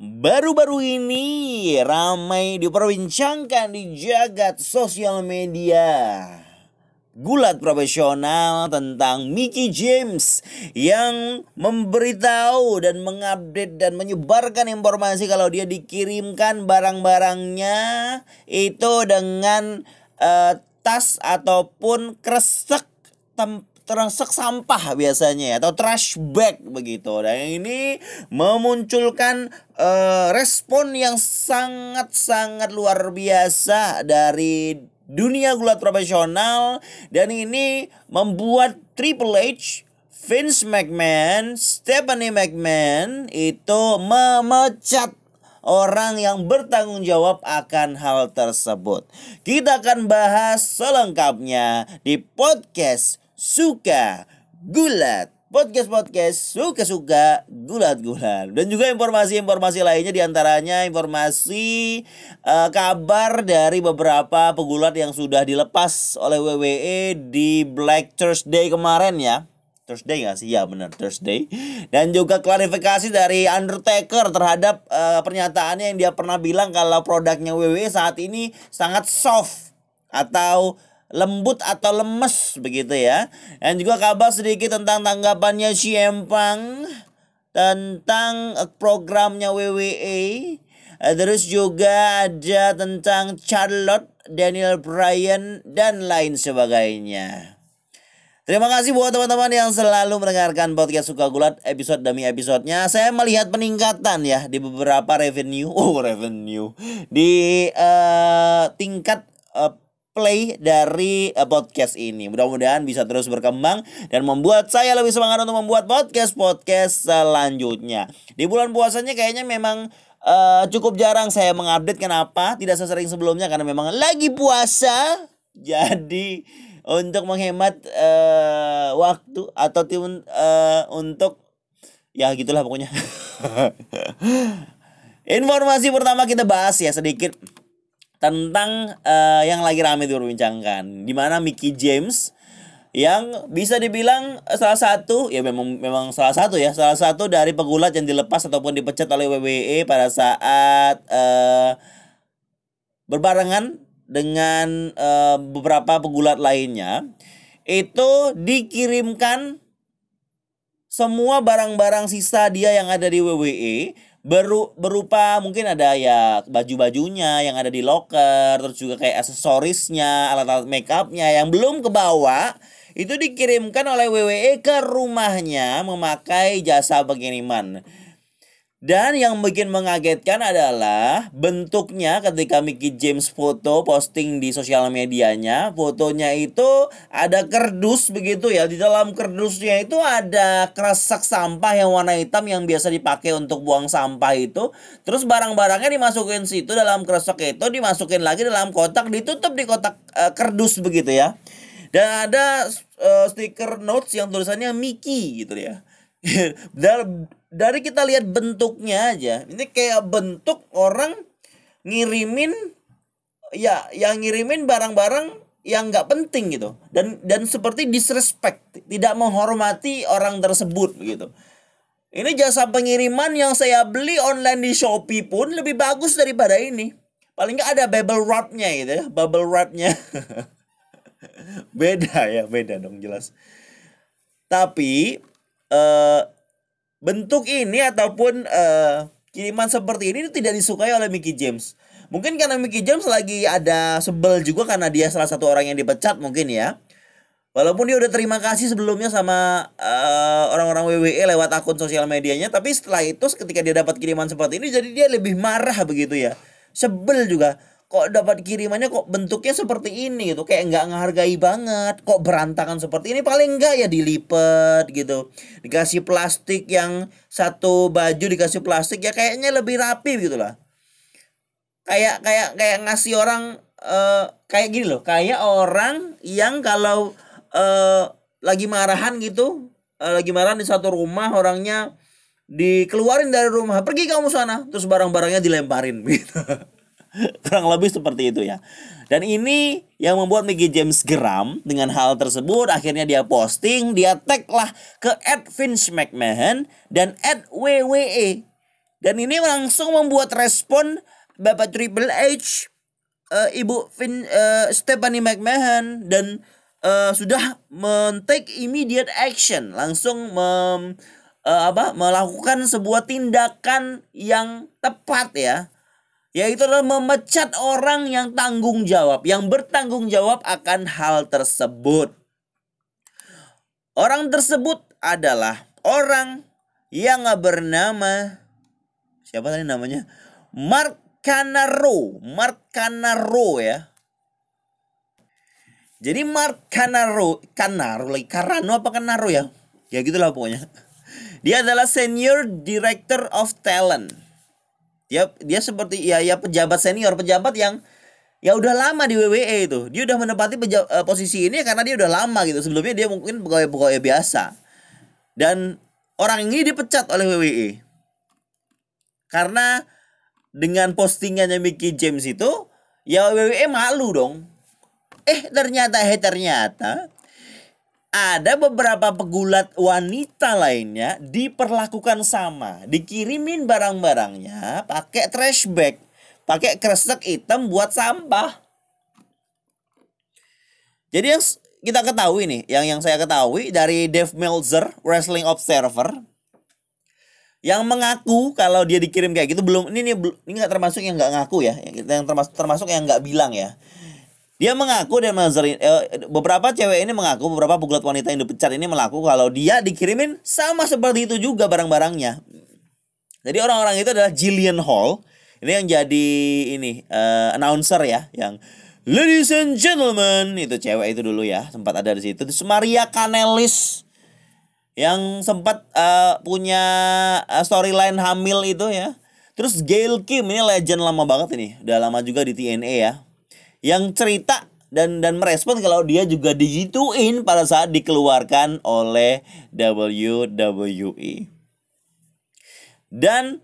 baru-baru ini ramai diperbincangkan di jagat sosial media. Gulat profesional tentang Mickey James yang memberitahu dan mengupdate dan menyebarkan informasi kalau dia dikirimkan barang-barangnya itu dengan uh, tas ataupun kresek tem terasek sampah biasanya ya atau trash bag begitu dan ini memunculkan uh, respon yang sangat-sangat luar biasa dari dunia gulat profesional dan ini membuat Triple H Vince McMahon, Stephanie McMahon itu memecat orang yang bertanggung jawab akan hal tersebut. Kita akan bahas selengkapnya di podcast suka gulat. Podcast-podcast suka-suka gulat-gulat. Dan juga informasi-informasi lainnya di antaranya informasi uh, kabar dari beberapa pegulat yang sudah dilepas oleh WWE di Black Thursday kemarin ya. Thursday gak sih? Ya benar Thursday. Dan juga klarifikasi dari Undertaker terhadap uh, pernyataannya yang dia pernah bilang kalau produknya WWE saat ini sangat soft Atau lembut atau lemes begitu ya. Dan juga kabar sedikit tentang tanggapannya Ciempang tentang eh, programnya WWE. Eh, terus juga ada tentang Charlotte, Daniel Bryan dan lain sebagainya. Terima kasih buat teman-teman yang selalu mendengarkan podcast Suka Gulat episode demi episodenya. Saya melihat peningkatan ya di beberapa revenue, oh revenue di uh, tingkat play dari uh, podcast ini. Mudah-mudahan bisa terus berkembang dan membuat saya lebih semangat untuk membuat podcast-podcast selanjutnya. Di bulan puasanya kayaknya memang uh, cukup jarang saya mengupdate kenapa tidak sesering sebelumnya karena memang lagi puasa. Jadi untuk menghemat uh, waktu atau uh, untuk ya gitulah pokoknya. Informasi pertama kita bahas ya sedikit tentang uh, yang lagi ramai diperbincangkan. Di mana Mickey James yang bisa dibilang salah satu ya memang memang salah satu ya salah satu dari pegulat yang dilepas ataupun dipecat oleh WWE pada saat uh, berbarengan dengan uh, beberapa pegulat lainnya itu dikirimkan semua barang-barang sisa dia yang ada di WWE beru berupa mungkin ada ya baju-bajunya yang ada di locker terus juga kayak aksesorisnya alat-alat makeupnya yang belum kebawa itu dikirimkan oleh WWE ke rumahnya memakai jasa pengiriman dan yang bikin mengagetkan adalah bentuknya ketika Mickey James foto posting di sosial medianya, fotonya itu ada kerdus begitu ya. Di dalam kerdusnya itu ada kresek sampah yang warna hitam yang biasa dipakai untuk buang sampah itu. Terus barang-barangnya dimasukin situ dalam kresek itu dimasukin lagi dalam kotak, ditutup di kotak uh, kerdus begitu ya. Dan ada uh, stiker notes yang tulisannya Mickey gitu ya. dan dari kita lihat bentuknya aja ini kayak bentuk orang ngirimin ya yang ngirimin barang-barang yang nggak penting gitu. Dan dan seperti disrespect tidak menghormati orang tersebut gitu. Ini jasa pengiriman yang saya beli online di Shopee pun lebih bagus daripada ini. Paling nggak ada bubble wrapnya gitu ya bubble wrapnya. Beda ya beda dong jelas. Tapi eh bentuk ini ataupun uh, kiriman seperti ini tidak disukai oleh Mickey James. Mungkin karena Mickey James lagi ada sebel juga karena dia salah satu orang yang dipecat mungkin ya. Walaupun dia udah terima kasih sebelumnya sama uh, orang-orang WWE lewat akun sosial medianya, tapi setelah itu ketika dia dapat kiriman seperti ini jadi dia lebih marah begitu ya. Sebel juga kok dapat kirimannya kok bentuknya seperti ini gitu. Kayak nggak menghargai banget. Kok berantakan seperti ini? Paling enggak ya dilipet gitu. Dikasih plastik yang satu baju dikasih plastik ya kayaknya lebih rapi gitu lah kayak kayak kayak ngasih orang uh, kayak gini loh. Kayak orang yang kalau uh, lagi marahan gitu uh, lagi marahan di satu rumah orangnya dikeluarin dari rumah pergi kamu sana. Terus barang-barangnya dilemparin gitu kurang lebih seperti itu ya. Dan ini yang membuat Mickey James geram dengan hal tersebut. Akhirnya dia posting dia tag lah ke Ed Vince McMahon dan Ed WWE Dan ini langsung membuat respon Bapak Triple H, uh, Ibu Vin, uh, Stephanie McMahon dan uh, sudah men-take immediate action, langsung mem, uh, apa melakukan sebuah tindakan yang tepat ya yaitu adalah memecat orang yang tanggung jawab, yang bertanggung jawab akan hal tersebut. Orang tersebut adalah orang yang bernama siapa tadi namanya? Mark Canaro, Mark Canaro ya. Jadi Mark Canaro, Canaro lagi Carano apa Canaro ya? Ya gitulah pokoknya. Dia adalah Senior Director of Talent. Dia dia seperti ya ya pejabat senior, pejabat yang ya udah lama di WWE itu. Dia udah menempati peja, uh, posisi ini karena dia udah lama gitu. Sebelumnya dia mungkin pegawai-pegawai biasa. Dan orang ini dipecat oleh WWE. Karena dengan postingannya Mickey James itu ya WWE malu dong. Eh ternyata eh ternyata ada beberapa pegulat wanita lainnya diperlakukan sama, dikirimin barang-barangnya pakai trash bag, pakai kresek hitam buat sampah. Jadi yang kita ketahui nih, yang yang saya ketahui dari Dave Meltzer, Wrestling Observer, yang mengaku kalau dia dikirim kayak gitu belum ini nih ini nggak termasuk yang nggak ngaku ya, yang termasuk termasuk yang nggak bilang ya dia mengaku dan mengazarin eh, beberapa cewek ini mengaku beberapa pegulat wanita yang dipecat ini mengaku kalau dia dikirimin sama seperti itu juga barang-barangnya. Jadi orang-orang itu adalah Jillian Hall. Ini yang jadi ini uh, announcer ya yang Ladies and gentlemen, itu cewek itu dulu ya, sempat ada di situ. Terus Maria Kanelis yang sempat uh, punya uh, storyline hamil itu ya. Terus Gail Kim ini legend lama banget ini, udah lama juga di TNA ya yang cerita dan dan merespon kalau dia juga digituin pada saat dikeluarkan oleh WWE. Dan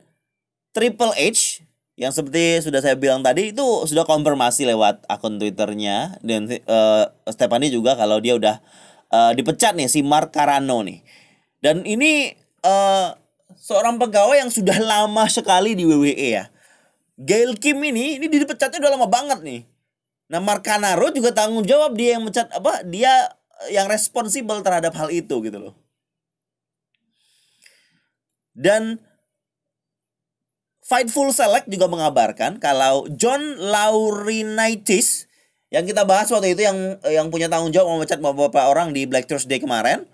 Triple H yang seperti sudah saya bilang tadi itu sudah konfirmasi lewat akun Twitternya dan uh, Stephanie juga kalau dia udah uh, dipecat nih si Mark Carano nih. Dan ini uh, seorang pegawai yang sudah lama sekali di WWE ya. Gail Kim ini ini dipecatnya udah lama banget nih Nah Markanaro juga tanggung jawab dia yang mencat apa dia yang responsibel terhadap hal itu gitu loh. Dan Fightful Select juga mengabarkan kalau John Laurinaitis yang kita bahas waktu itu yang yang punya tanggung jawab memecat beberapa orang di Black Thursday kemarin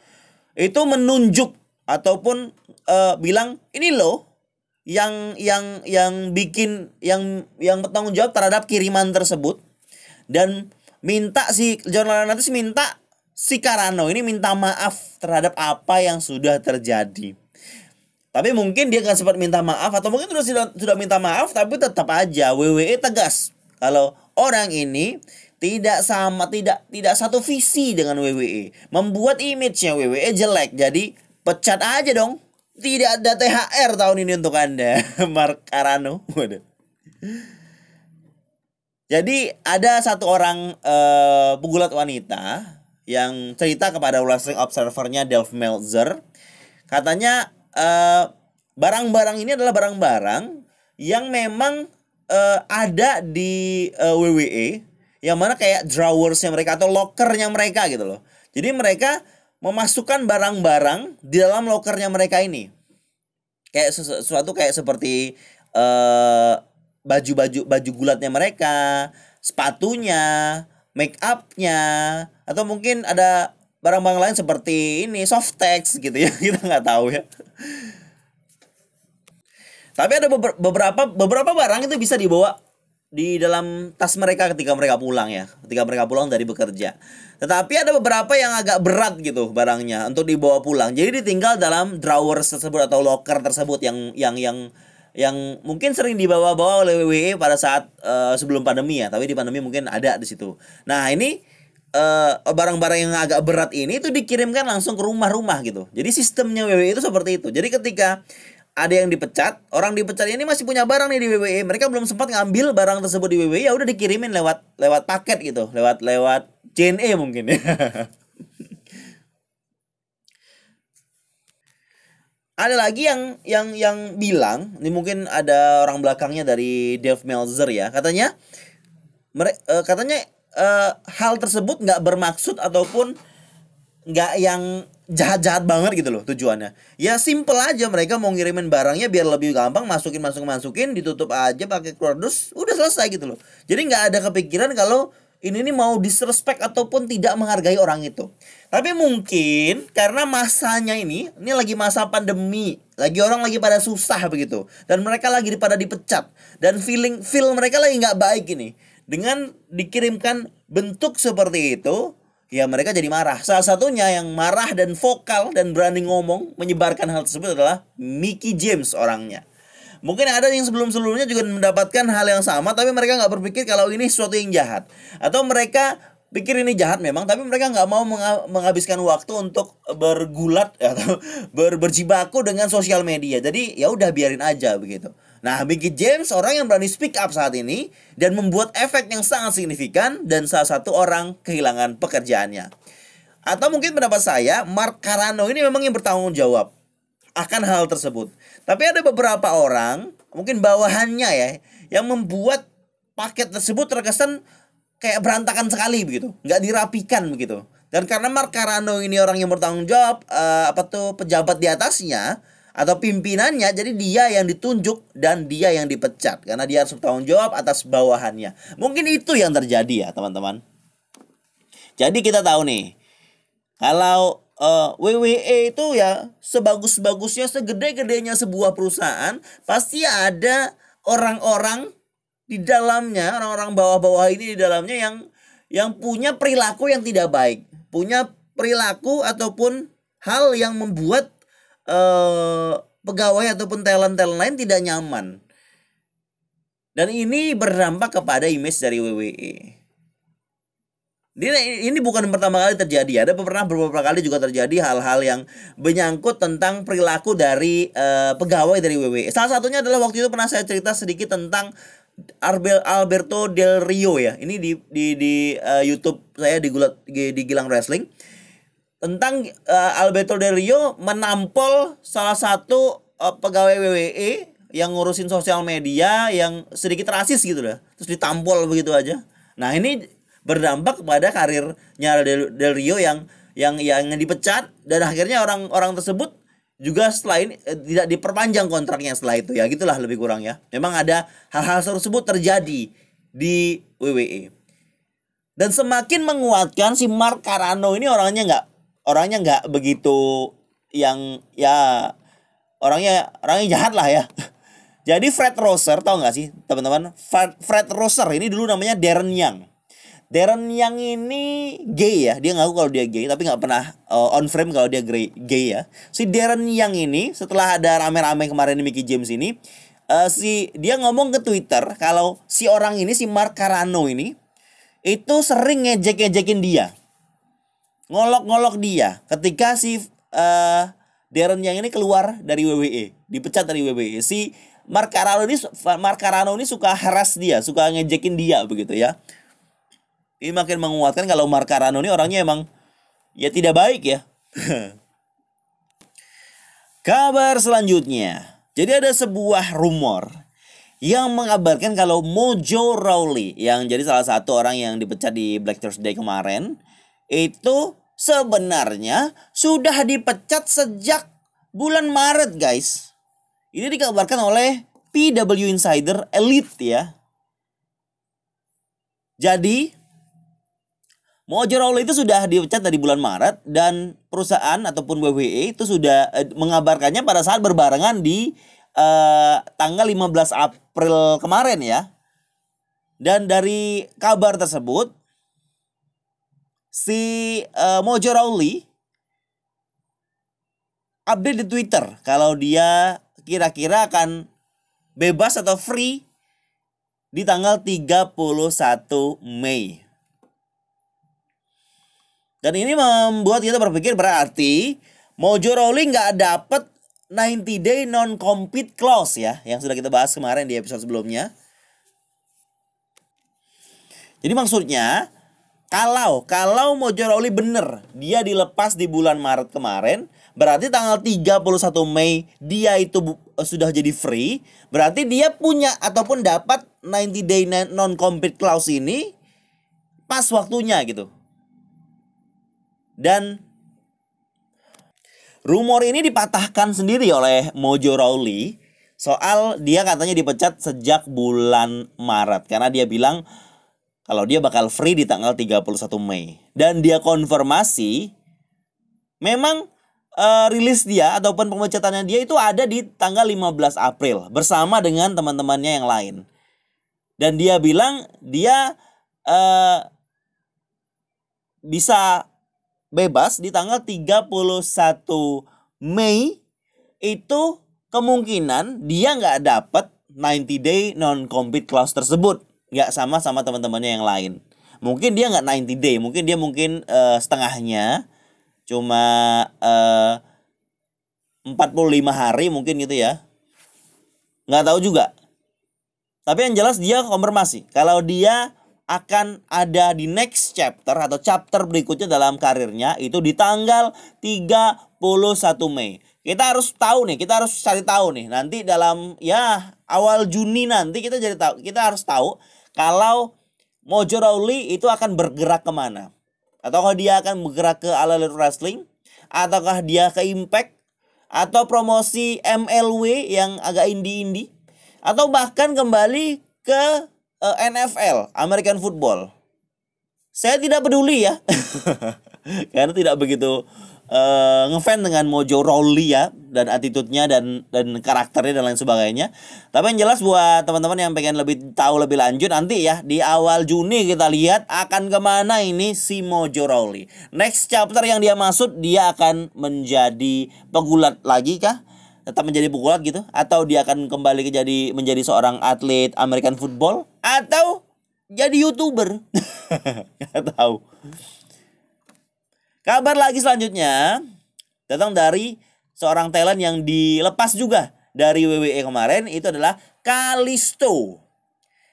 itu menunjuk ataupun uh, bilang ini loh yang yang yang bikin yang yang bertanggung jawab terhadap kiriman tersebut dan minta si John Laurinaitis minta si Karano ini minta maaf terhadap apa yang sudah terjadi. Tapi mungkin dia nggak sempat minta maaf atau mungkin sudah sudah, minta maaf tapi tetap aja WWE tegas. Kalau orang ini tidak sama tidak tidak satu visi dengan WWE membuat image-nya WWE jelek jadi pecat aja dong. Tidak ada THR tahun ini untuk anda Mark Carano. Waduh jadi ada satu orang uh, pegulat wanita yang cerita kepada Wrestling Observer-nya Delph Meltzer. Katanya barang barang-barang ini adalah barang-barang yang memang uh, ada di uh, WWE yang mana kayak drawersnya mereka atau lockernya mereka gitu loh. Jadi mereka memasukkan barang-barang di dalam lockernya mereka ini. Kayak sesuatu kayak seperti uh, baju-baju baju gulatnya mereka, sepatunya, make upnya, atau mungkin ada barang-barang lain seperti ini softex gitu ya kita nggak tahu ya. Tapi ada beberapa beberapa barang itu bisa dibawa di dalam tas mereka ketika mereka pulang ya, ketika mereka pulang dari bekerja. Tetapi ada beberapa yang agak berat gitu barangnya untuk dibawa pulang. Jadi ditinggal dalam drawer tersebut atau locker tersebut yang yang yang yang mungkin sering dibawa-bawa oleh WWE pada saat uh, sebelum pandemi ya, tapi di pandemi mungkin ada di situ. Nah, ini eh, barang-barang yang agak berat ini itu dikirimkan langsung ke rumah-rumah gitu. Jadi sistemnya WWE itu seperti itu. Jadi ketika ada yang dipecat, orang dipecat ini masih punya barang nih di WWE, mereka belum sempat ngambil barang tersebut di WWE, ya udah dikirimin lewat lewat paket gitu, lewat lewat JNE mungkin ya. ada lagi yang yang yang bilang ini mungkin ada orang belakangnya dari Dave Meltzer ya katanya mere, uh, katanya uh, hal tersebut nggak bermaksud ataupun nggak yang jahat-jahat banget gitu loh tujuannya. Ya simple aja mereka mau ngirimin barangnya biar lebih gampang masukin masukin masukin ditutup aja pakai kardus udah selesai gitu loh. Jadi nggak ada kepikiran kalau ini nih mau disrespect ataupun tidak menghargai orang itu. Tapi mungkin karena masanya ini, ini lagi masa pandemi, lagi orang lagi pada susah begitu, dan mereka lagi pada dipecat, dan feeling feel mereka lagi nggak baik ini. Dengan dikirimkan bentuk seperti itu, ya mereka jadi marah. Salah satunya yang marah dan vokal dan berani ngomong menyebarkan hal tersebut adalah Mickey James orangnya. Mungkin ada yang sebelum-sebelumnya juga mendapatkan hal yang sama tapi mereka nggak berpikir kalau ini sesuatu yang jahat. Atau mereka pikir ini jahat memang tapi mereka nggak mau menghabiskan waktu untuk bergulat atau ber berjibaku dengan sosial media. Jadi ya udah biarin aja begitu. Nah, Mickey James orang yang berani speak up saat ini dan membuat efek yang sangat signifikan dan salah satu orang kehilangan pekerjaannya. Atau mungkin pendapat saya, Mark Carano ini memang yang bertanggung jawab akan hal tersebut. Tapi ada beberapa orang, mungkin bawahannya ya, yang membuat paket tersebut terkesan kayak berantakan sekali begitu, nggak dirapikan begitu. Dan karena Mark Carano ini orang yang bertanggung jawab, uh, apa tuh pejabat di atasnya atau pimpinannya, jadi dia yang ditunjuk dan dia yang dipecat karena dia harus bertanggung jawab atas bawahannya. Mungkin itu yang terjadi ya teman-teman. Jadi kita tahu nih, kalau uh, eh, WWE itu ya sebagus-bagusnya segede-gedenya sebuah perusahaan pasti ada orang-orang di dalamnya orang-orang bawah-bawah ini di dalamnya yang yang punya perilaku yang tidak baik. Punya perilaku ataupun hal yang membuat uh, pegawai ataupun talent-talent lain tidak nyaman. Dan ini berdampak kepada image dari WWE ini, ini bukan pertama kali terjadi. Ada pernah beberapa kali juga terjadi hal-hal yang menyangkut tentang perilaku dari uh, pegawai dari WWE. Salah satunya adalah waktu itu pernah saya cerita sedikit tentang Arbel Alberto Del Rio ya. Ini di di di uh, YouTube saya di Gulat di, di Gilang Wrestling tentang uh, Alberto Del Rio menampol salah satu uh, pegawai WWE yang ngurusin sosial media yang sedikit rasis gitu lah. Terus ditampol begitu aja. Nah, ini berdampak kepada karirnya Del, Del Rio yang yang yang dipecat. Dan akhirnya orang-orang tersebut juga setelah ini eh, tidak diperpanjang kontraknya setelah itu. Ya gitulah lebih kurang ya. Memang ada hal-hal tersebut terjadi di WWE dan semakin menguatkan si Mark Carano ini orangnya nggak orangnya nggak begitu yang ya orangnya orangnya jahat lah ya. Jadi Fred Rosser tau nggak sih teman-teman? Fred, Fred Rosser ini dulu namanya Darren Young Darren yang ini gay ya. Dia ngaku kalau dia gay tapi nggak pernah uh, on frame kalau dia gay, gay ya. Si Darren yang ini setelah ada rame-rame kemarin di Mickey James ini uh, si dia ngomong ke Twitter kalau si orang ini si Mark Carano ini itu sering ngejek-ngejekin dia. Ngolok-ngolok dia ketika si uh, Darren yang ini keluar dari WWE dipecat dari WWE si Mark Carano ini Mark Carano ini suka harass dia suka ngejekin dia begitu ya ini makin menguatkan kalau Markarano ini orangnya emang ya tidak baik ya. Kabar selanjutnya. Jadi ada sebuah rumor yang mengabarkan kalau Mojo Rawley yang jadi salah satu orang yang dipecat di Black Thursday kemarin itu sebenarnya sudah dipecat sejak bulan Maret guys. Ini dikabarkan oleh PW Insider Elite ya. Jadi Mojo Rawley itu sudah dipecat dari bulan Maret dan perusahaan ataupun WWE itu sudah eh, mengabarkannya pada saat berbarengan di eh, tanggal 15 April kemarin ya. Dan dari kabar tersebut si eh, Mojo Rawley update di Twitter kalau dia kira-kira akan bebas atau free di tanggal 31 Mei. Dan ini membuat kita berpikir berarti Mojo Rowling nggak dapet 90 day non compete clause ya yang sudah kita bahas kemarin di episode sebelumnya. Jadi maksudnya kalau kalau Mojo Rowling bener dia dilepas di bulan Maret kemarin, Berarti tanggal 31 Mei dia itu uh, sudah jadi free. Berarti dia punya ataupun dapat 90 day non compete clause ini pas waktunya gitu. Dan rumor ini dipatahkan sendiri oleh Mojo Rawley soal dia katanya dipecat sejak bulan Maret. Karena dia bilang kalau dia bakal free di tanggal 31 Mei. Dan dia konfirmasi memang uh, rilis dia ataupun pemecatannya dia itu ada di tanggal 15 April bersama dengan teman-temannya yang lain. Dan dia bilang dia uh, bisa bebas di tanggal 31 Mei itu kemungkinan dia nggak dapat 90 day non compete clause tersebut. Nggak sama sama teman-temannya yang lain. Mungkin dia nggak 90 day mungkin dia mungkin uh, setengahnya. Cuma uh, 45 hari mungkin gitu ya. Nggak tahu juga. Tapi yang jelas dia konfirmasi. Kalau dia akan ada di next chapter atau chapter berikutnya dalam karirnya itu di tanggal 31 Mei. Kita harus tahu nih, kita harus cari tahu nih. Nanti dalam ya awal Juni nanti kita jadi tahu, kita harus tahu kalau Mojo Rawley itu akan bergerak ke mana? Ataukah dia akan bergerak ke All Elite Wrestling? Ataukah dia ke Impact? Atau promosi MLW yang agak indie-indie? Atau bahkan kembali ke uh, eh, NFL, American Football? Saya tidak peduli ya. Karena tidak begitu uh, ngefan dengan Mojo Rawley ya dan attitude-nya dan dan karakternya dan lain sebagainya. Tapi yang jelas buat teman-teman yang pengen lebih tahu lebih lanjut nanti ya di awal Juni kita lihat akan ke mana ini si Mojo Rawley. Next chapter yang dia masuk dia akan menjadi pegulat lagi kah? Tetap menjadi pegulat gitu? Atau dia akan kembali ke jadi menjadi seorang atlet American football? Atau jadi youtuber? Gak tahu. Kabar lagi selanjutnya datang dari seorang talent yang dilepas juga dari WWE kemarin. Itu adalah Kalisto.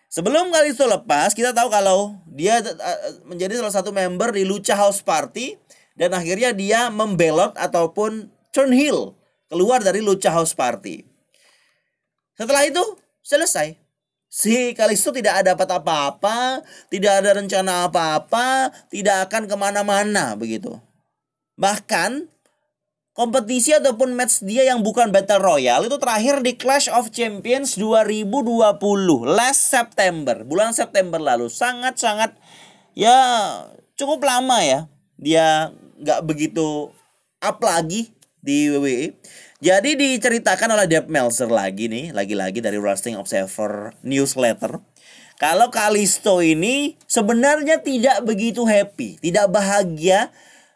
Sebelum Kalisto lepas, kita tahu kalau dia eh, menjadi salah satu member di Lucha House Party. Dan akhirnya dia membelot ataupun turn heel keluar dari Lucha House Party. Setelah itu selesai. Si Kalisto tidak ada dapat apa-apa, tidak ada rencana apa-apa, tidak akan ke mana-mana begitu. Bahkan kompetisi ataupun match dia yang bukan Battle Royale itu terakhir di Clash of Champions 2020 last September, bulan September lalu. Sangat-sangat ya cukup lama ya. Dia nggak begitu up lagi di WWE. Jadi diceritakan oleh Dave Meltzer lagi nih, lagi-lagi dari Wrestling Observer Newsletter. Kalau Kalisto ini sebenarnya tidak begitu happy, tidak bahagia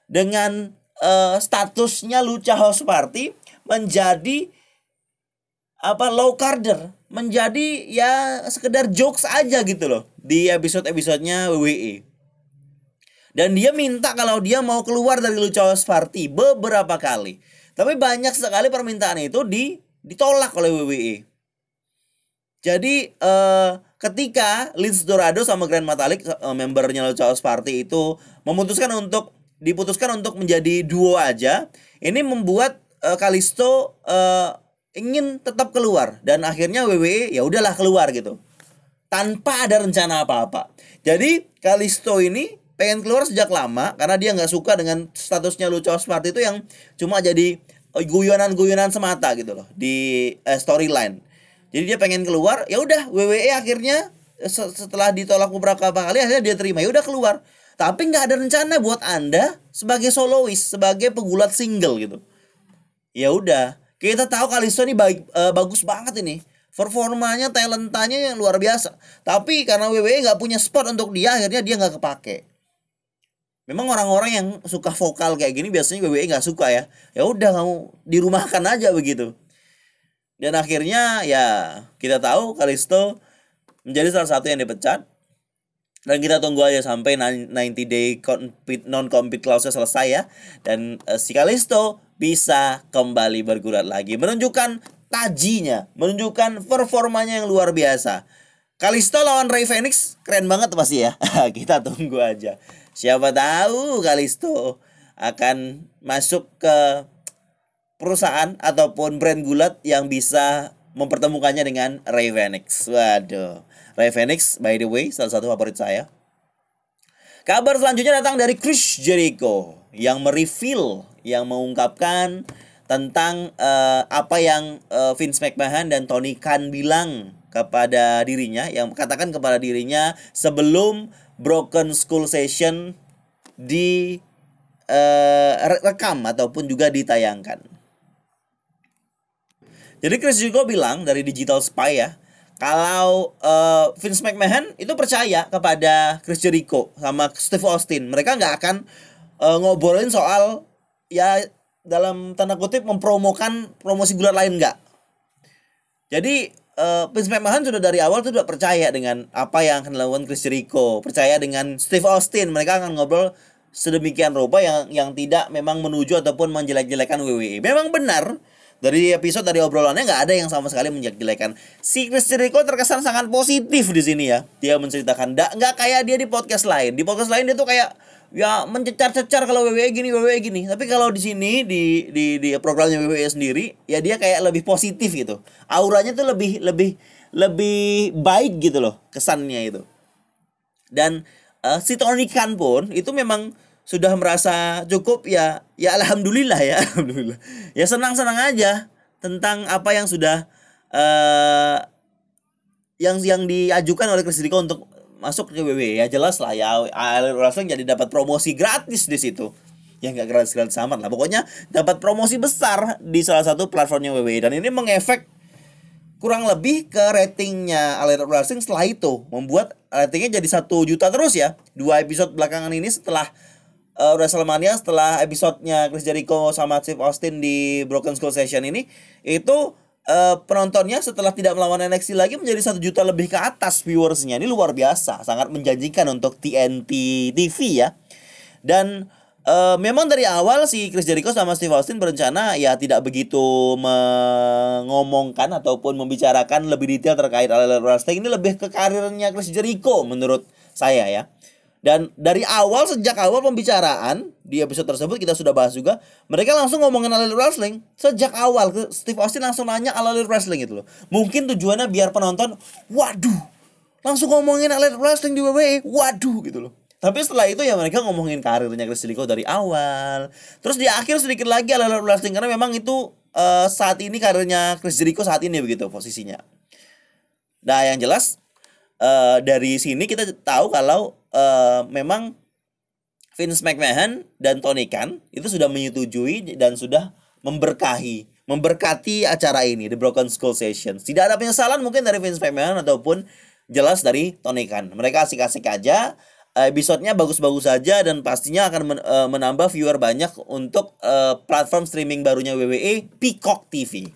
dengan uh, statusnya Lucha House Party menjadi apa low carder, menjadi ya sekedar jokes aja gitu loh di episode-episodenya WWE. Dan dia minta kalau dia mau keluar dari Lucha House Party beberapa kali. Tapi banyak sekali permintaan itu di ditolak oleh WWE. Jadi uh, ketika Lince Dorado sama Grand Metalik uh, membernya Chaos Party itu memutuskan untuk diputuskan untuk menjadi duo aja, ini membuat uh, Kalisto uh, ingin tetap keluar dan akhirnya WWE ya udahlah keluar gitu. Tanpa ada rencana apa-apa. Jadi Kalisto ini pengen keluar sejak lama karena dia nggak suka dengan statusnya Lucha House Party itu yang cuma jadi eh, guyonan-guyonan semata gitu loh di uh, storyline. Jadi dia pengen keluar, ya udah WWE akhirnya setelah ditolak beberapa kali akhirnya dia terima, ya udah keluar. Tapi nggak ada rencana buat Anda sebagai solois, sebagai pegulat single gitu. Ya udah, kita tahu Kalisto ini baik uh, bagus banget ini performanya talentanya yang luar biasa tapi karena WWE nggak punya spot untuk dia akhirnya dia nggak kepake Memang orang-orang yang suka vokal kayak gini biasanya WWE nggak suka ya. Ya udah kamu dirumahkan aja begitu. Dan akhirnya ya kita tahu Kalisto menjadi salah satu yang dipecat. Dan kita tunggu aja sampai 90 day non compete clause selesai ya. Dan uh, si Kalisto bisa kembali bergulat lagi menunjukkan tajinya, menunjukkan performanya yang luar biasa. Kalisto lawan Ray Phoenix keren banget pasti ya. kita tunggu aja. Siapa tahu Kalisto akan masuk ke perusahaan ataupun brand gulat yang bisa mempertemukannya dengan Ray Phoenix. Waduh. Ray Phoenix by the way salah satu favorit saya. Kabar selanjutnya datang dari Chris Jericho yang mereveal, yang mengungkapkan tentang uh, apa yang uh, Vince McMahon dan Tony Khan bilang kepada dirinya, yang katakan kepada dirinya sebelum Broken School Session di uh, rekam ataupun juga ditayangkan. Jadi Chris Jericho bilang dari Digital Spy ya, kalau uh, Vince McMahon itu percaya kepada Chris Jericho sama Steve Austin, mereka nggak akan uh, ngobrolin soal ya dalam tanda kutip mempromokan promosi gulat lain nggak. Jadi uh, Vince McMahon sudah dari awal tuh sudah percaya dengan apa yang akan dilakukan Chris Jericho, percaya dengan Steve Austin, mereka akan ngobrol sedemikian rupa yang yang tidak memang menuju ataupun menjelek-jelekan WWE. Memang benar dari episode dari obrolannya nggak ada yang sama sekali menjelek-jelekan. Si Chris Jericho terkesan sangat positif di sini ya. Dia menceritakan nggak nggak kayak dia di podcast lain. Di podcast lain dia tuh kayak ya mencecar-cecar kalau WWE gini WWE gini. Tapi kalau di sini di di di programnya WWE sendiri ya dia kayak lebih positif gitu. Auranya tuh lebih lebih lebih baik gitu loh kesannya itu. Dan uh, si Tony Khan pun itu memang sudah merasa cukup ya ya alhamdulillah ya alhamdulillah. Ya senang senang aja tentang apa yang sudah uh, yang yang diajukan oleh Jericho untuk masuk ke WWE ya jelas lah ya Wrestling jadi dapat promosi gratis di situ. Ya nggak gratis gratis amat lah. Pokoknya dapat promosi besar di salah satu platformnya WWE dan ini mengefek kurang lebih ke ratingnya Elite Wrestling setelah itu. Membuat ratingnya jadi satu juta terus ya. Dua episode belakangan ini setelah uh, WrestleMania setelah episodenya Chris Jericho sama Steve Austin di Broken Skull Session ini itu uh, penontonnya setelah tidak melawan NXT lagi menjadi satu juta lebih ke atas viewersnya. Ini luar biasa sangat menjanjikan untuk TNT TV ya. Dan uh, memang dari awal si Chris Jericho sama Steve Austin berencana ya tidak begitu mengomongkan ataupun membicarakan lebih detail terkait All Wrestling. Ini lebih ke karirnya Chris Jericho menurut saya ya dan dari awal sejak awal pembicaraan di episode tersebut kita sudah bahas juga, mereka langsung ngomongin All Wrestling sejak awal. Steve Austin langsung nanya All Wrestling itu loh. Mungkin tujuannya biar penonton, waduh, langsung ngomongin All Wrestling di WWE, waduh gitu loh. Tapi setelah itu ya mereka ngomongin karirnya Chris Jericho dari awal. Terus di akhir sedikit lagi All Wrestling karena memang itu uh, saat ini karirnya Chris Jericho saat ini begitu posisinya. Nah yang jelas uh, dari sini kita tahu kalau uh, memang Vince McMahon dan Tony Khan itu sudah menyetujui dan sudah memberkahi memberkati acara ini The Broken Skull Sessions. Tidak ada penyesalan mungkin dari Vince McMahon ataupun jelas dari Tony Khan. Mereka asik-asik aja. Episodenya bagus-bagus saja dan pastinya akan uh, menambah viewer banyak untuk uh, platform streaming barunya WWE Peacock TV.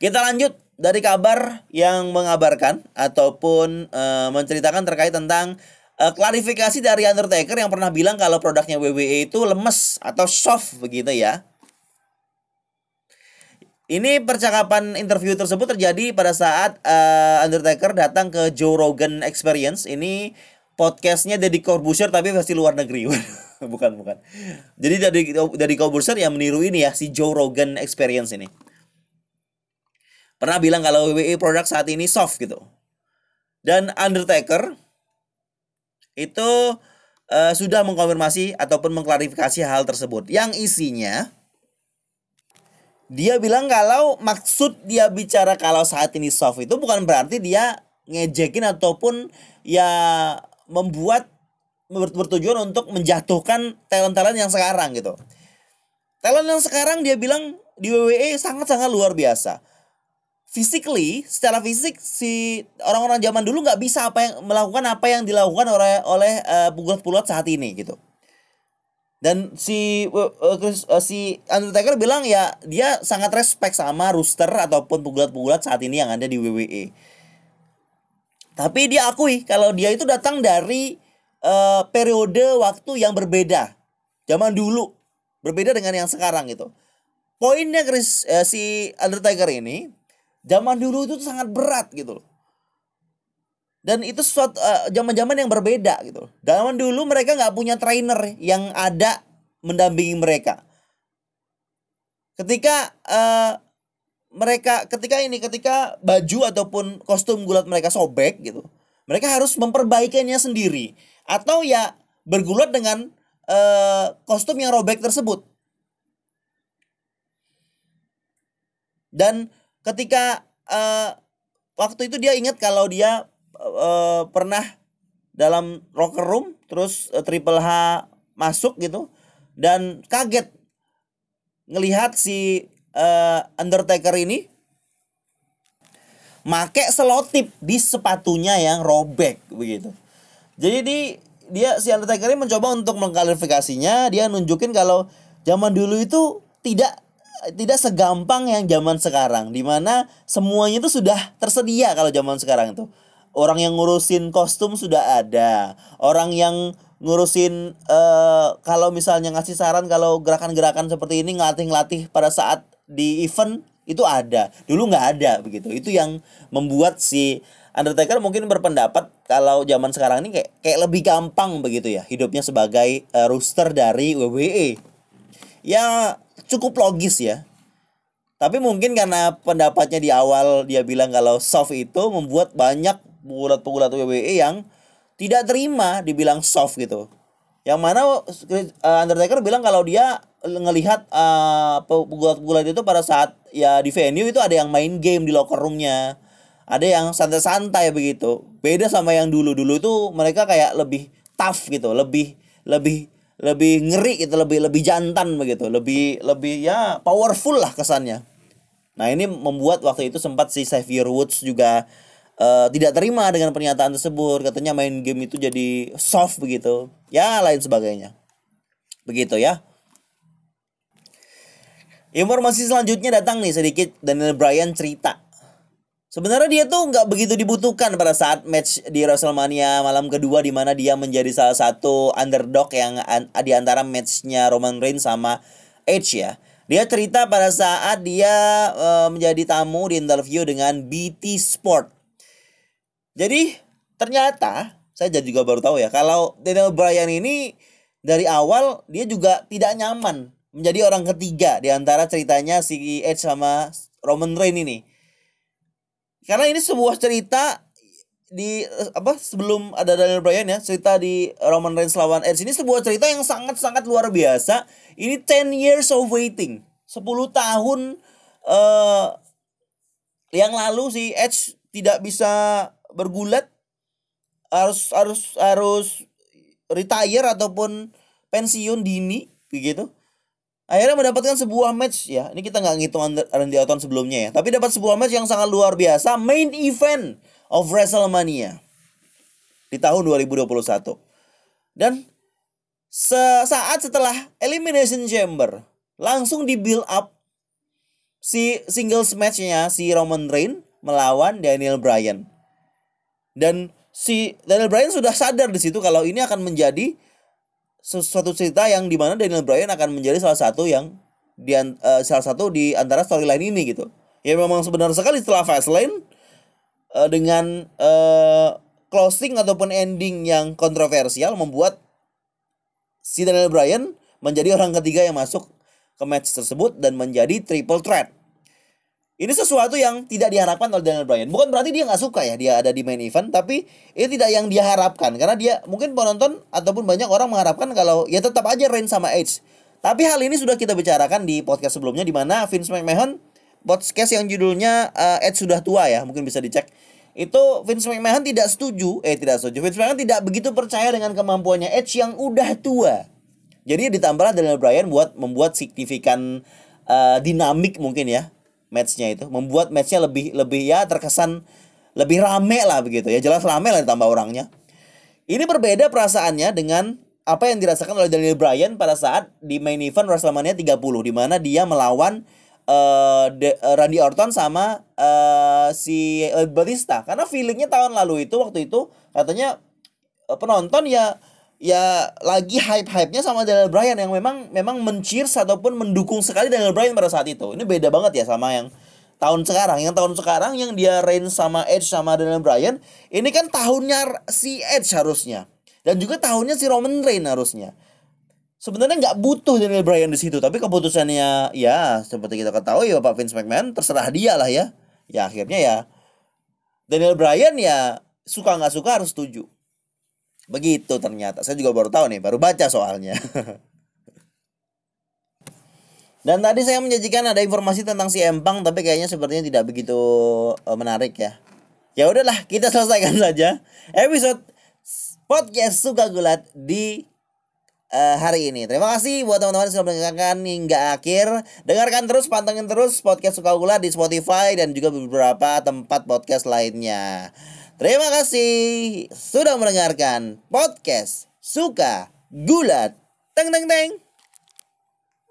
Kita lanjut dari kabar yang mengabarkan ataupun uh, menceritakan terkait tentang uh, klarifikasi dari Undertaker yang pernah bilang kalau produknya WWE itu lemes atau soft begitu ya. Ini percakapan interview tersebut terjadi pada saat uh, Undertaker datang ke Joe Rogan Experience. Ini podcastnya Deddy Corbuzier tapi versi luar negeri. bukan bukan. Jadi dari dari Corbuzier yang meniru ini ya si Joe Rogan Experience ini pernah bilang kalau WWE produk saat ini soft gitu. Dan Undertaker itu uh, sudah mengkonfirmasi ataupun mengklarifikasi hal tersebut. Yang isinya dia bilang kalau maksud dia bicara kalau saat ini soft itu bukan berarti dia ngejekin ataupun ya membuat bertujuan untuk menjatuhkan talent-talent yang sekarang gitu. Talent yang sekarang dia bilang di WWE sangat-sangat luar biasa physically secara fisik si orang-orang zaman dulu nggak bisa apa yang melakukan apa yang dilakukan oleh oleh uh, pegulat-pegulat saat ini gitu. Dan si uh, uh, si Undertaker bilang ya dia sangat respect sama rooster ataupun pegulat-pegulat saat ini yang ada di WWE tapi dia akui kalau dia itu datang dari uh, periode waktu yang berbeda. Zaman dulu berbeda dengan yang sekarang gitu. Poinnya Chris uh, si Undertaker ini zaman dulu itu sangat berat gitu loh. Dan itu suatu uh, zaman-zaman yang berbeda gitu. Zaman dulu mereka nggak punya trainer yang ada mendampingi mereka. ketika uh, mereka ketika ini ketika baju ataupun kostum gulat mereka sobek gitu mereka harus memperbaikinya sendiri atau ya bergulat dengan uh, kostum yang robek tersebut dan ketika uh, waktu itu dia ingat kalau dia uh, pernah dalam locker room terus uh, Triple H masuk gitu dan kaget ngelihat si uh, Undertaker ini make selotip di sepatunya yang robek begitu. Jadi di dia si Undertaker ini mencoba untuk mengklarifikasinya, dia nunjukin kalau zaman dulu itu tidak tidak segampang yang zaman sekarang di mana semuanya itu sudah tersedia kalau zaman sekarang itu. Orang yang ngurusin kostum sudah ada. Orang yang ngurusin uh, kalau misalnya ngasih saran kalau gerakan-gerakan seperti ini ngelatih-ngelatih pada saat di event itu ada. Dulu nggak ada begitu. Itu yang membuat si Undertaker mungkin berpendapat kalau zaman sekarang ini kayak kayak lebih gampang begitu ya hidupnya sebagai uh, rooster dari WWE ya cukup logis ya tapi mungkin karena pendapatnya di awal dia bilang kalau soft itu membuat banyak pegulat-pegulat WWE yang tidak terima dibilang soft gitu. Yang mana uh, Undertaker bilang kalau dia ngelihat uh, pegulat-pegulat itu pada saat ya di venue itu ada yang main game di locker roomnya, ada yang santai-santai begitu. Beda sama yang dulu dulu itu mereka kayak lebih tough gitu, lebih lebih lebih ngeri gitu, lebih lebih jantan begitu, lebih lebih ya powerful lah kesannya. Nah ini membuat waktu itu sempat si Xavier Woods juga uh, tidak terima dengan pernyataan tersebut. Katanya main game itu jadi soft begitu. Ya lain sebagainya. Begitu ya. Informasi selanjutnya datang nih sedikit. Daniel Bryan cerita Sebenarnya dia tuh nggak begitu dibutuhkan pada saat match di WrestleMania malam kedua di mana dia menjadi salah satu underdog yang an di antara matchnya Roman Reigns sama Edge ya. Dia cerita pada saat dia uh, menjadi tamu di interview dengan BT Sport. Jadi ternyata saya jadi juga baru tahu ya kalau Daniel Bryan ini dari awal dia juga tidak nyaman menjadi orang ketiga di antara ceritanya si Edge sama Roman Reigns ini. Karena ini sebuah cerita di apa sebelum ada Daniel Bryan ya cerita di Roman Reigns lawan Edge ini sebuah cerita yang sangat-sangat luar biasa. Ini 10 years of waiting. 10 tahun uh, yang lalu si Edge tidak bisa bergulat harus harus harus retire ataupun pensiun dini begitu akhirnya mendapatkan sebuah match ya. Ini kita nggak ngitung Randy Orton sebelumnya ya. Tapi dapat sebuah match yang sangat luar biasa main event of WrestleMania di tahun 2021 dan sesaat setelah Elimination Chamber langsung di build up si singles matchnya si Roman Reigns melawan Daniel Bryan. Dan si Daniel Bryan sudah sadar di situ kalau ini akan menjadi sesuatu cerita yang di mana Daniel Bryan akan menjadi salah satu yang di uh, salah satu di antara storyline ini gitu. Ya memang sebenarnya sekali setelah Fastlane uh, dengan uh, closing ataupun ending yang kontroversial membuat si Daniel Bryan menjadi orang ketiga yang masuk ke match tersebut dan menjadi triple threat. Ini sesuatu yang tidak diharapkan oleh Daniel Bryan. Bukan berarti dia nggak suka ya dia ada di main event, tapi ini tidak yang dia harapkan karena dia mungkin penonton ataupun banyak orang mengharapkan kalau ya tetap aja Reigns sama Edge. Tapi hal ini sudah kita bicarakan di podcast sebelumnya di mana Vince McMahon podcast yang judulnya uh, Edge sudah tua ya, mungkin bisa dicek. Itu Vince McMahon tidak setuju, eh tidak setuju. Vince McMahon tidak begitu percaya dengan kemampuannya Edge yang udah tua. Jadi ditambahlah Daniel Bryan buat membuat signifikan uh, dinamik mungkin ya matchnya itu membuat matchnya lebih lebih ya terkesan lebih rame lah begitu ya. Jelas rame lah ditambah orangnya. Ini berbeda perasaannya dengan apa yang dirasakan oleh Daniel Bryan pada saat di main event WrestleMania 30 di mana dia melawan uh, De, uh, Randy Orton sama uh, si Batista. Karena feelingnya tahun lalu itu waktu itu katanya uh, penonton ya ya lagi hype-hype-nya sama Daniel Bryan yang memang memang mencirs ataupun mendukung sekali Daniel Bryan pada saat itu. Ini beda banget ya sama yang tahun sekarang. Yang tahun sekarang yang dia reign sama Edge sama Daniel Bryan, ini kan tahunnya si Edge harusnya. Dan juga tahunnya si Roman Reigns harusnya. sebenarnya nggak butuh Daniel Bryan di situ tapi keputusannya ya seperti kita ketahui ya Bapak Vince McMahon terserah dia lah ya ya akhirnya ya Daniel Bryan ya suka nggak suka harus setuju begitu ternyata saya juga baru tahu nih baru baca soalnya Dan tadi saya menjanjikan ada informasi tentang si Empang tapi kayaknya sepertinya tidak begitu uh, menarik ya. Ya udahlah, kita selesaikan saja episode podcast suka gulat di uh, hari ini. Terima kasih buat teman-teman yang sudah mendengarkan hingga akhir. Dengarkan terus, pantengin terus podcast suka gulat di Spotify dan juga beberapa tempat podcast lainnya. Terima kasih sudah mendengarkan podcast suka gulat. Teng teng teng.